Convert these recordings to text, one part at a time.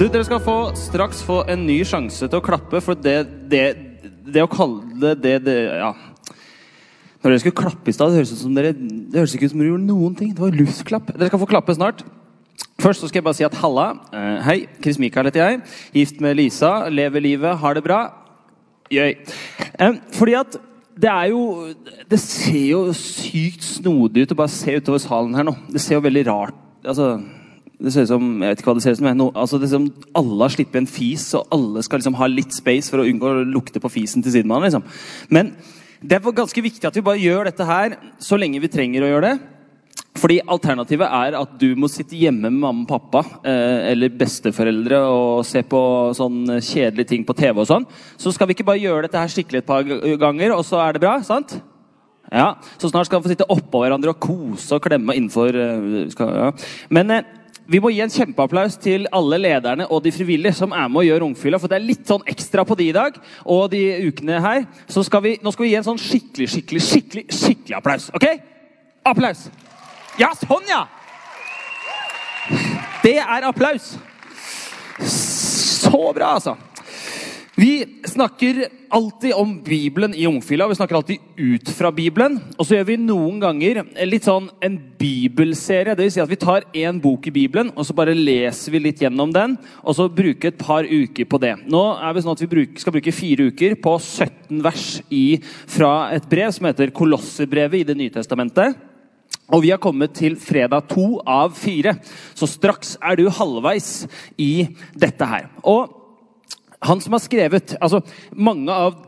Du, Dere skal få, straks få en ny sjanse til å klappe, for det, det, det å kalle det, det Ja. Når dere skulle klappe i stad, det høres ut ikke ut som dere gjorde noen ting. Det var luftklapp. Dere skal få klappe snart. Først så skal jeg bare si at halla. Uh, hei, Chris Mikael heter jeg. Gift med Lisa. Lever livet. Har det bra. Jøy. Um, fordi at det er jo Det ser jo sykt snodig ut å bare se utover salen her nå. Det ser jo veldig rart altså, det ser ut som jeg vet ikke hva det ser ut som, no, altså det ser ut som alle har sluppet en fis, og alle skal liksom ha litt space for å unngå å lukte på fisen til sidemannen. Liksom. Men det er ganske viktig at vi bare gjør dette her så lenge vi trenger å gjøre det. Fordi Alternativet er at du må sitte hjemme med mamma og pappa eh, eller besteforeldre og se på sånn kjedelige ting på TV. og sånn. Så skal vi ikke bare gjøre dette her skikkelig et par ganger, og så er det bra? sant? Ja, Så snart skal vi få sitte oppå hverandre og kose og klemme innenfor uh, skal, ja. Men uh, vi må gi en kjempeapplaus til alle lederne og de frivillige som er med å gjøre Ungfylla. For det er litt sånn ekstra på de i dag og de ukene her. Så skal vi, nå skal vi gi en sånn skikkelig, skikkelig, skikkelig skikkelig applaus. OK? Applaus! Ja, sånn, ja! Det er applaus. Så bra, altså. Vi snakker alltid om Bibelen i Ungfila. Vi snakker alltid ut fra Bibelen. Og så gjør vi noen ganger litt sånn en bibelserie. Det vil si at vi tar én bok i Bibelen, og så bare leser vi litt gjennom den. Og så bruker et par uker på det. Nå er vi sånn at vi skal bruke fire uker på 17 vers i, fra et brev som heter Kolosserbrevet i Det nye testamentet. Og vi har kommet til fredag to av fire, så straks er du halvveis i dette her. Og han som har skrevet altså mange av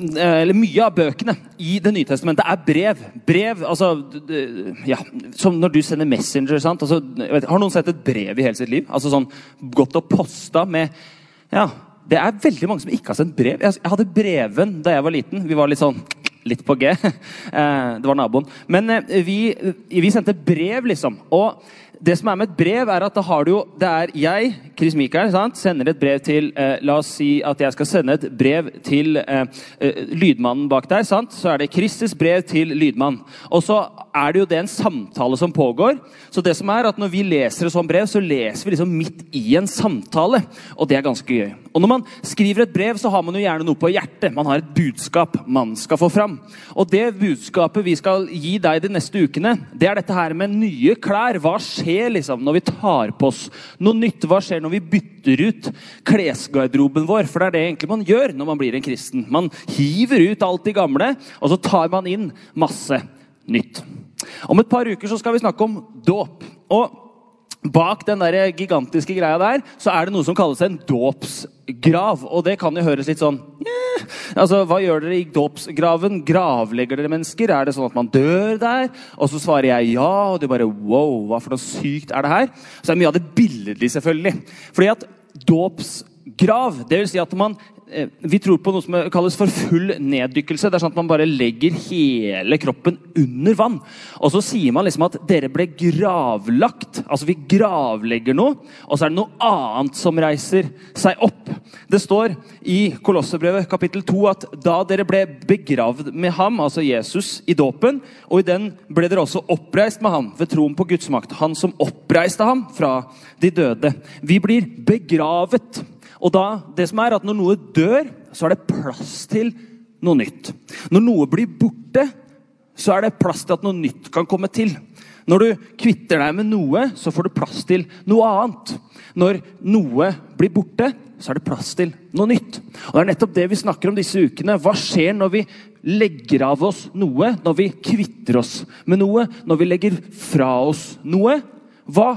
eller Mye av bøkene i Det nye testamentet er brev. Brev, altså ja, Som når du sender Messenger. sant? Altså, vet, har noen sett et brev i hele sitt liv? Altså sånn Gått og posta med Ja, det er veldig mange som ikke har sendt brev. Jeg hadde breven da jeg var liten. Vi var litt sånn litt på G. Eh, det var naboen. Men eh, vi, vi sendte brev, liksom. Og det som er med et brev, er at da har du jo Det er jeg, Chris Mikael, sant? sender et brev til eh, La oss si at jeg skal sende et brev til eh, eh, lydmannen bak der. sant? Så er det Kristus brev til lydmann. Og så er det jo det en samtale som pågår. Så det som er at når vi leser et sånt brev, så leser vi liksom midt i en samtale. Og det er ganske gøy. Og når man skriver et brev, så har man jo gjerne noe på hjertet. Man har et budskap man skal få fram. Og det budskapet vi skal gi deg de neste ukene, det er dette her med nye klær. Hva skjer? liksom når vi tar på oss noe nytt? Hva skjer når vi bytter ut klesgarderoben vår? For det er det egentlig man gjør når man blir en kristen. Man hiver ut alt det gamle, og så tar man inn masse nytt. Om et par uker så skal vi snakke om dåp. Og Bak den der gigantiske greia der så er det noe som kalles en dåpsgrav. Og det kan jo høres litt sånn yeah. Altså, Hva gjør dere i dåpsgraven? Gravlegger dere mennesker? Er det sånn at man dør der? Og så svarer jeg ja, og du bare wow, hva for noe sykt er det her? Så er mye av det billedlig, selvfølgelig. Fordi at dåpsgrav, det vil si at man vi tror på noe som kalles for full neddykkelse. Det er sånn at Man bare legger hele kroppen under vann. Og så sier man liksom at dere ble gravlagt. Altså vi gravlegger noe, og så er det noe annet som reiser seg opp. Det står i Kolossebrevet kapittel 2 at da dere ble begravd med ham, altså Jesus, i dåpen, og i den ble dere også oppreist med ham ved troen på Guds makt. Han som oppreiste ham fra de døde. Vi blir begravet og da, det som er at Når noe dør, så er det plass til noe nytt. Når noe blir borte, så er det plass til at noe nytt kan komme til. Når du kvitter deg med noe, så får du plass til noe annet. Når noe blir borte, så er det plass til noe nytt. Og Det er nettopp det vi snakker om disse ukene. Hva skjer når vi legger av oss noe, når vi kvitter oss med noe, når vi legger fra oss noe? Hva,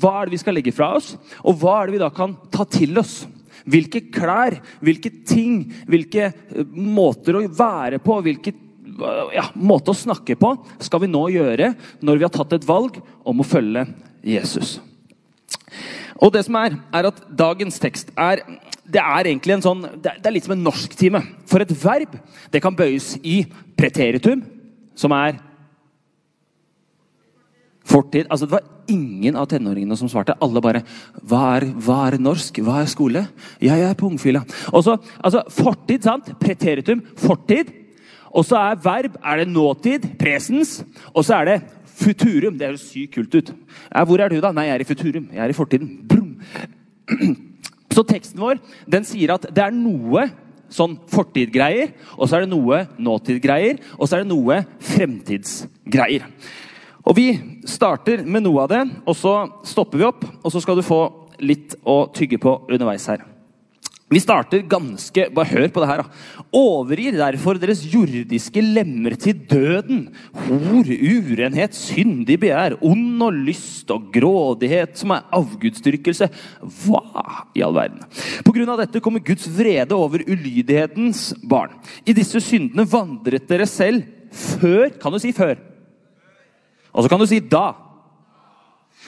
hva er det vi skal legge fra oss, og hva er det vi da kan ta til oss? Hvilke klær, hvilke ting, hvilke eh, måter å være på, hvilke eh, ja, måte å snakke på skal vi nå gjøre når vi har tatt et valg om å følge Jesus. Og det som er, er at dagens tekst er det er egentlig en sånn, det er litt som en norsktime. For et verb det kan bøyes i preteritum, som er Fortid altså Det var ingen av tenåringene som svarte. Alle bare hva er, hva er norsk? Hva er skole? Jeg er på ungfila.» Altså, Fortid, sant? Preteritum. Fortid. Og så er verb er det nåtid, presens. Og så er det futurum. Det høres sykt kult ut. Ja, hvor er du, da? Nei, jeg er i futurum. Jeg er i fortiden. Brum. Så teksten vår den sier at det er noe sånn fortidgreier, og så er det noe nåtidgreier, og så er det noe fremtidsgreier. Og Vi starter med noe av det, og så stopper vi opp, og så skal du få litt å tygge på underveis her. Vi starter ganske Bare hør på det her. da. Overgir derfor deres jordiske lemmer til døden. Hor, urenhet, syndig begjær, ond og lyst og grådighet, som er avgudsdyrkelse. Hva i all verden? På grunn av dette kommer Guds vrede over ulydighetens barn. I disse syndene vandret dere selv før Kan du si før? Og så kan du si da.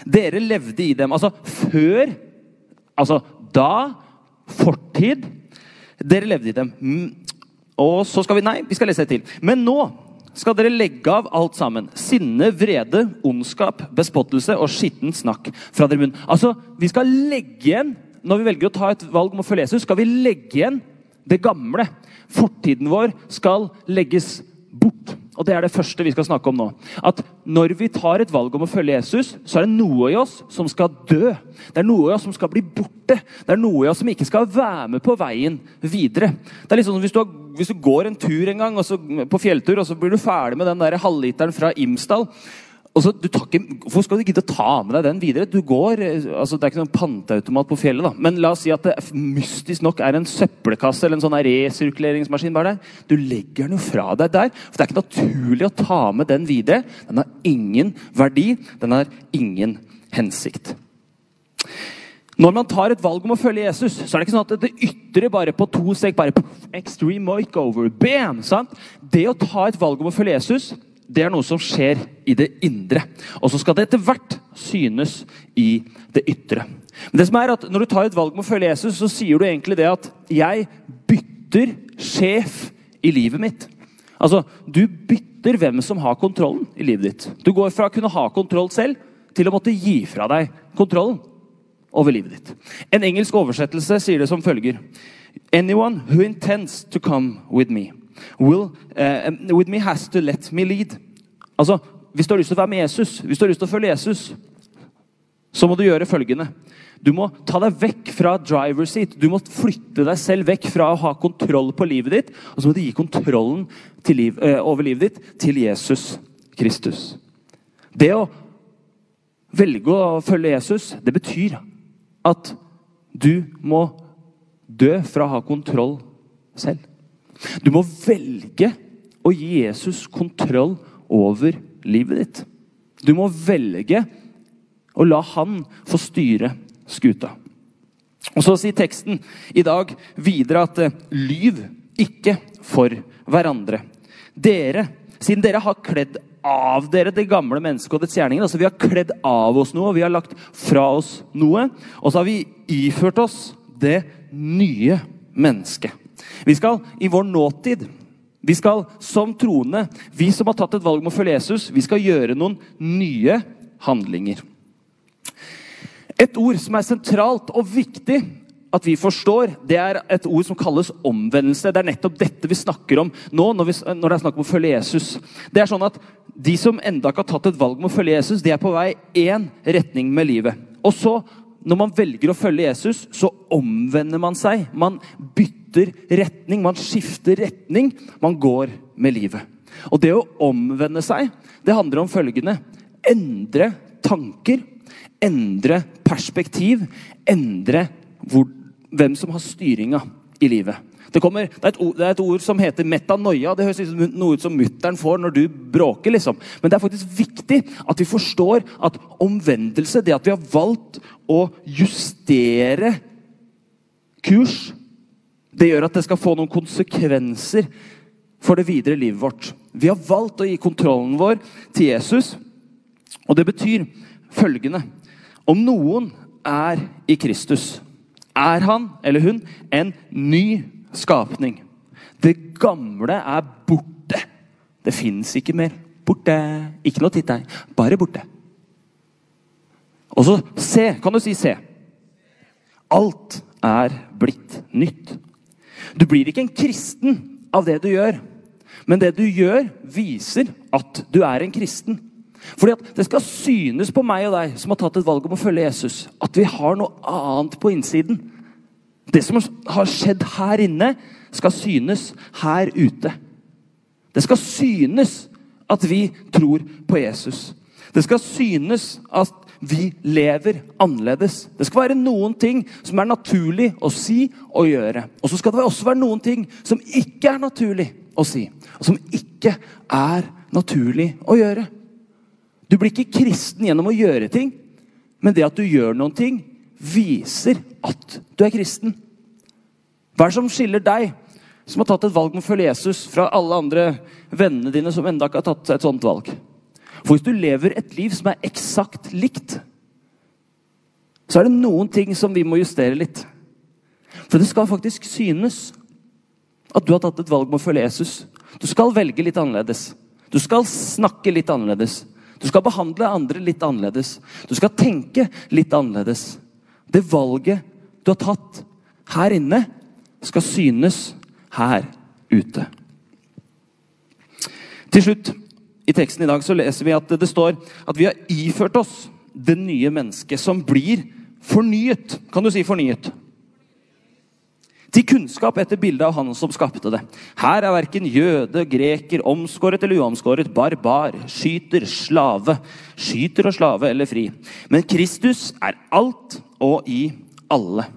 Dere levde i dem. Altså før Altså da fortid. Dere levde i dem. Mm. Og så skal vi Nei, vi skal lese et til. Men nå skal dere legge av alt sammen. Sinne, vrede, ondskap, bespottelse og skitten snakk fra deres munn. Altså, vi skal legge igjen, Når vi velger å ta et valg om å følge Jesus, skal vi legge igjen det gamle. Fortiden vår skal legges bort. Og Det er det første vi skal snakke om nå. At Når vi tar et valg om å følge Jesus, så er det noe i oss som skal dø. Det er noe i oss som skal bli borte. Det er noe i oss som ikke skal være med på veien videre. Det er liksom hvis du, har, hvis du går en tur en gang, så, på fjelltur, og så blir du ferdig med den der halvliteren fra Imsdal. Så, ikke, Hvorfor skal du gidde å ta med deg den videre? Du går, eh, altså Det er ikke noen panteautomat på fjellet, da. men la oss si at det mystisk nok er en søppelkasse eller en sånn resirkuleringsmaskin bare der. Du legger den jo fra deg der. for Det er ikke naturlig å ta med den videre. Den har ingen verdi. Den har ingen hensikt. Når man tar et valg om å følge Jesus, så er det ikke sånn at det ytre bare på to steg. bare Extreme makeover, bam, sant? Det å ta et valg om å følge Jesus det er noe som skjer i det indre. Og så skal det etter hvert synes i det ytre. Men det som er at Når du tar et valg med å følge Jesus, så sier du egentlig det at jeg bytter sjef i livet mitt. Altså, Du bytter hvem som har kontrollen i livet ditt. Du går fra å kunne ha kontroll selv til å måtte gi fra deg kontrollen over livet ditt. En engelsk oversettelse sier det som følger Anyone who intends to come with me will, uh, with me has to let me lead. Altså, Hvis du har lyst til å være med Jesus, hvis du har lyst til å følge Jesus, så må du gjøre følgende. Du må ta deg vekk fra driver seat. Du må flytte deg selv vekk fra å ha kontroll på livet ditt. Og så må du gi kontrollen liv, uh, over livet ditt til Jesus Kristus. Det å velge å følge Jesus, det betyr at du må dø fra å ha kontroll selv. Du må velge å gi Jesus kontroll over livet ditt. Du må velge å la han få styre skuta. Og Så sier teksten i dag videre at eh, lyv ikke for hverandre. Dere, siden dere har kledd av dere det gamle mennesket og dets gjerninger. altså Vi har kledd av oss noe, vi har lagt fra oss noe. Og så har vi iført oss det nye mennesket. Vi skal i vår nåtid vi skal som troende, vi som har tatt et valg om å følge Jesus, vi skal gjøre noen nye handlinger. Et ord som er sentralt og viktig at vi forstår, det er et ord som kalles omvendelse. Det er nettopp dette vi snakker om nå når, vi, når det er snakk om å følge Jesus. Det er sånn at De som enda ikke har tatt et valg om å følge Jesus, de er på vei én retning med livet. Og så, når man velger å følge Jesus, så omvender man seg. Man bytter bytter retning, man skifter retning. Man går med livet. Og det å omvende seg, det handler om følgende Endre tanker, endre perspektiv, endre hvor, hvem som har styringa i livet. Det, kommer, det, er ord, det, er et ord, som heter metanoia. Det høres liksom noe ut som mutter'n får når du bråker. liksom. Men det er faktisk viktig at vi forstår at omvendelse, det at vi har valgt å justere kurs, det gjør at det skal få noen konsekvenser for det videre livet vårt. Vi har valgt å gi kontrollen vår til Jesus, og det betyr følgende Om noen er i Kristus, er han eller hun en ny skapning. Det gamle er borte. Det fins ikke mer. Borte. Ikke noe titt deg. Bare borte. Og så se. Kan du si se? Alt er blitt nytt. Du blir ikke en kristen av det du gjør, men det du gjør, viser at du er en kristen. Fordi at det skal synes på meg og deg som har tatt et valg om å følge Jesus, at vi har noe annet på innsiden. Det som har skjedd her inne, skal synes her ute. Det skal synes at vi tror på Jesus. Det skal synes at vi lever annerledes. Det skal være noen ting som er naturlig å si og gjøre. Og så skal det også være noen ting som ikke er naturlig å si, og som ikke er naturlig å gjøre. Du blir ikke kristen gjennom å gjøre ting, men det at du gjør noen ting, viser at du er kristen. Hva er det som skiller deg, som har tatt et valg med å følge Jesus, fra alle andre vennene dine som enda ikke har tatt et sånt valg? For hvis du lever et liv som er eksakt likt, så er det noen ting som vi må justere litt. For det skal faktisk synes at du har tatt et valg med å følge Jesus. Du skal velge litt annerledes. Du skal snakke litt annerledes. Du skal behandle andre litt annerledes. Du skal tenke litt annerledes. Det valget du har tatt her inne, skal synes her ute. Til slutt i teksten i dag så leser vi at det står at vi har iført oss det nye mennesket som blir fornyet. Kan du si fornyet? Til kunnskap etter bildet av Han som skapte det. Her er verken jøde, greker, omskåret eller uomskåret, barbar, skyter, slave, skyter og slave eller fri. Men Kristus er alt og i alle.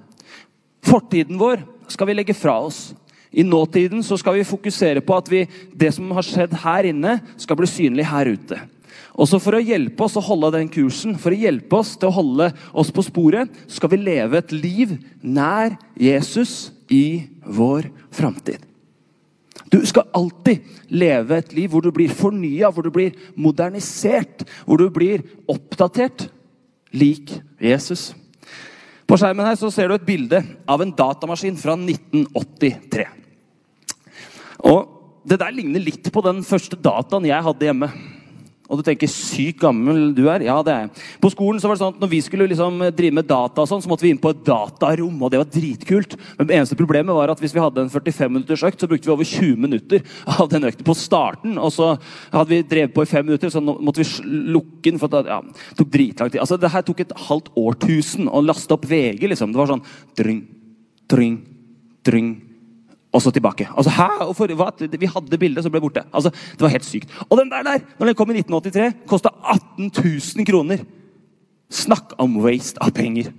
Fortiden vår skal vi legge fra oss. I nåtiden så skal vi fokusere på at vi, det som har skjedd her inne, skal bli synlig her ute. Også For å hjelpe oss å holde den kursen, for å hjelpe oss til å holde oss på sporet, skal vi leve et liv nær Jesus i vår framtid. Du skal alltid leve et liv hvor du blir fornya, hvor du blir modernisert, hvor du blir oppdatert lik Jesus. På skjermen her så ser du et bilde av en datamaskin fra 1983. Og Det der ligner litt på den første dataen jeg hadde hjemme. Og du tenker 'sykt gammel du er'? Ja, det er jeg. På skolen så var det sånn at når vi skulle liksom drive med data, og sånn, så måtte vi inn på et datarom. og det var dritkult. Men det eneste problemet var at hvis vi hadde en 45 minutters økt, så brukte vi over 20 minutter av den økten på starten. Og så hadde vi drevet på i fem minutter, så måtte vi lukke den. for at, ja, Det tok dritlang tid. Altså, Det her tok et halvt årtusen å laste opp VG. liksom. Det var sånn dring, dring, dring, og så tilbake. Altså, hæ? For, hva? Vi hadde bildet, så ble det borte. Altså, det var helt sykt. Og den der, der når den kom i 1983, kosta 18 000 kroner. Snakk om waste av penger.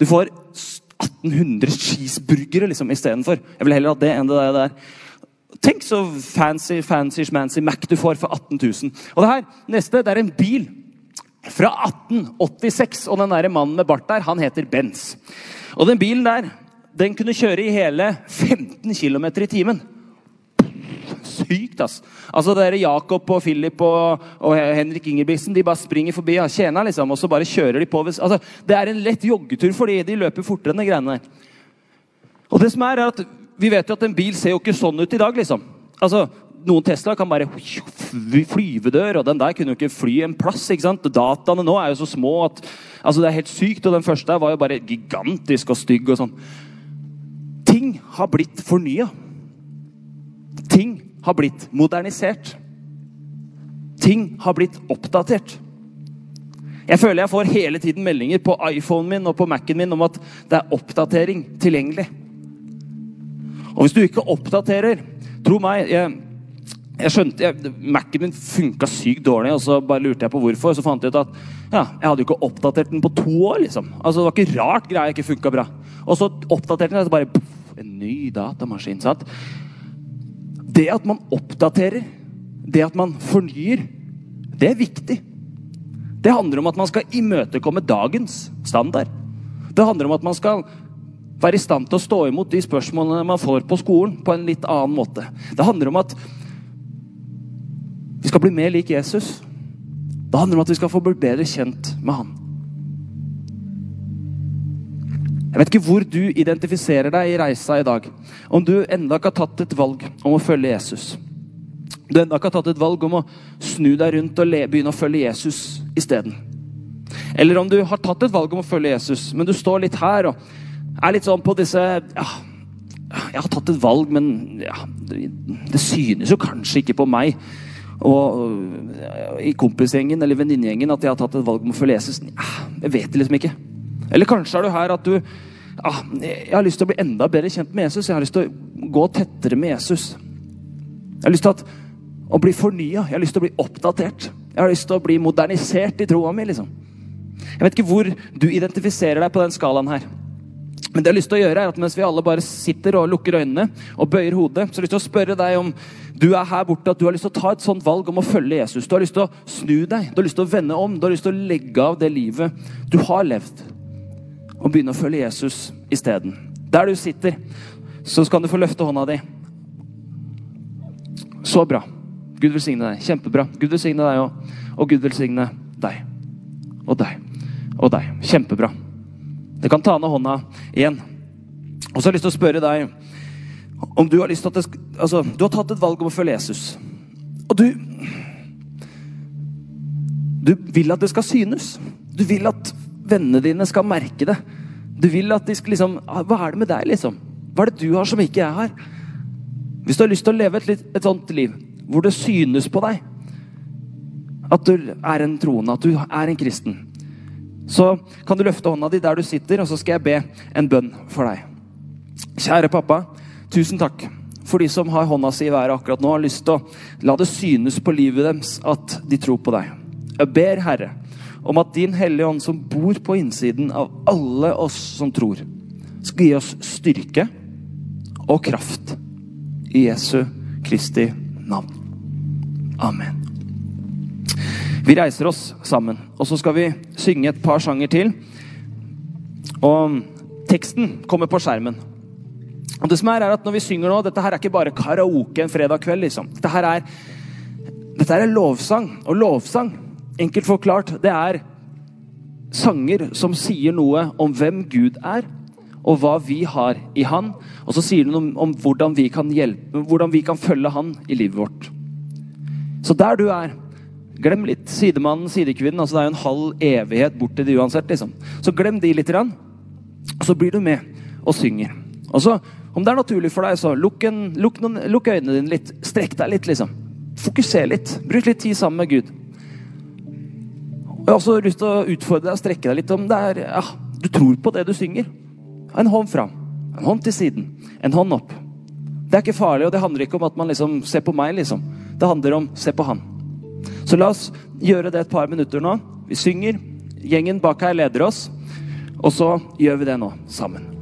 Du får 1800 cheeseburgere liksom, istedenfor. Jeg vil heller ha det enn det der. Tenk så fancy, fancy, schmancy Mac du får for 18 000. Og det her, neste, det er en bil fra 1886. Og den der mannen med bart der, han heter Benz. Og den bilen der den kunne kjøre i hele 15 km i timen. Sykt, ass. Altså, det er Jakob og Philip og, og Henrik Ingebrigtsen de bare springer forbi ja, tjena, liksom, og så bare kjører de på. Altså, det er en lett joggetur for de, de løper fortere enn de greiene der. Og det som er, er at Vi vet jo at en bil ser jo ikke sånn ut i dag. liksom. Altså, Noen Tesla kan bare flyvedør, og den der kunne jo ikke fly en plass. ikke sant? Dataene nå er jo så små at altså det er helt sykt. Og den første var jo bare gigantisk og stygg. og sånn. Ting har blitt fornya. Ting har blitt modernisert. Ting har blitt oppdatert. Jeg føler jeg får hele tiden meldinger på iPhonen min og på Mac-en min om at det er oppdatering tilgjengelig. Og hvis du ikke oppdaterer Tro meg, jeg, jeg skjønte, Mac-en min funka sykt dårlig, og så bare lurte jeg på hvorfor. Så fant jeg ut at ja, jeg hadde jo ikke oppdatert den på to år. liksom. Altså, Det var ikke rart greia ikke funka bra. Og så oppdaterte den, og så bare en ny datamaskin. sant? Det at man oppdaterer, det at man fornyer, det er viktig. Det handler om at man skal imøtekomme dagens standard. Det handler om at man skal være i stand til å stå imot de spørsmålene man får på skolen, på en litt annen måte. Det handler om at vi skal bli mer lik Jesus. Det handler om at vi skal få bli bedre kjent med han. Jeg vet ikke hvor du identifiserer deg i reisa i dag. Om du enda ikke har tatt et valg om å følge Jesus. Du enda ikke har tatt et valg om å snu deg rundt og begynne å følge Jesus isteden. Eller om du har tatt et valg om å følge Jesus, men du står litt her og er litt sånn på disse ja, Jeg har tatt et valg, men ja, det, det synes jo kanskje ikke på meg. og i kompisgjengen eller venninnegjengen at jeg har tatt et valg om å følge Jesus. Jeg vet det liksom ikke. Eller kanskje er du her at du ah, Jeg har lyst til å bli enda bedre kjent med Jesus. Jeg har lyst til å gå tettere med Jesus. Jeg har lyst til å bli fornya. Jeg har lyst til å bli oppdatert. Jeg har lyst til å bli modernisert i troa mi. liksom. Jeg vet ikke hvor du identifiserer deg på den skalaen her. Men det jeg har lyst til å gjøre er at mens vi alle bare sitter og lukker øynene og bøyer hodet, så har jeg lyst til å spørre deg om du er her borte at du har lyst til å ta et sånt valg om å følge Jesus. Du har lyst til å snu deg, du har lyst til å vende om, du har lyst til å legge av det livet du har levd, og begynne å følge Jesus isteden. Der du sitter, så kan du få løfte hånda di. Så bra. Gud velsigne deg. Kjempebra. Gud velsigne deg òg. Og Gud velsigne deg. Og deg. Og deg. Kjempebra. Du kan ta ned hånda igjen. Og så har jeg lyst til å spørre deg om du har lyst til at det, altså, Du har tatt et valg om å følge Jesus. Og du Du vil at det skal synes. Du vil at vennene dine skal merke det. Du vil at de skal liksom Hva er det med deg, liksom? Hva er det du har som ikke jeg har? Hvis du har lyst til å leve et, et sånt liv hvor det synes på deg at du er en troende, at du er en kristen, så kan du løfte hånda di der du sitter, og så skal jeg be en bønn for deg. Kjære pappa, tusen takk for de som har hånda si i været akkurat nå, har lyst til å la det synes på livet deres at de tror på deg. Jeg ber, Herre, om at din Hellige Ånd, som bor på innsiden av alle oss som tror, skal gi oss styrke og kraft. I Jesu Kristi navn. Amen. Vi reiser oss sammen, og så skal vi synge et par sanger til. Og teksten kommer på skjermen. Og det som er, er at når vi synger nå, Dette her er ikke bare karaoke en fredag kveld. liksom. Dette her er, dette her er lovsang. Og lovsang, enkelt forklart, det er sanger som sier noe om hvem Gud er, og hva vi har i Han. Og så sier det noe om hvordan vi kan hjelpe, hvordan vi kan følge Han i livet vårt. Så der du er, Glem litt sidemannen, sidekvinnen. altså Det er jo en halv evighet bort til det uansett. liksom. Så glem de litt. Og så blir du med og synger. Og så, om det er naturlig for deg, så lukk, en, lukk, noen, lukk øynene dine litt. Strekk deg litt, liksom. Fokuser litt. Bruk litt tid sammen med Gud. Jeg har også lyst til å utfordre deg og strekke deg litt om det er ja, du tror på det du synger. En hånd fram. En hånd til siden. En hånd opp. Det er ikke farlig, og det handler ikke om at man liksom ser på meg, liksom. Det handler om se på han. Så la oss gjøre det et par minutter nå. Vi synger. Gjengen bak her leder oss. Og så gjør vi det nå sammen.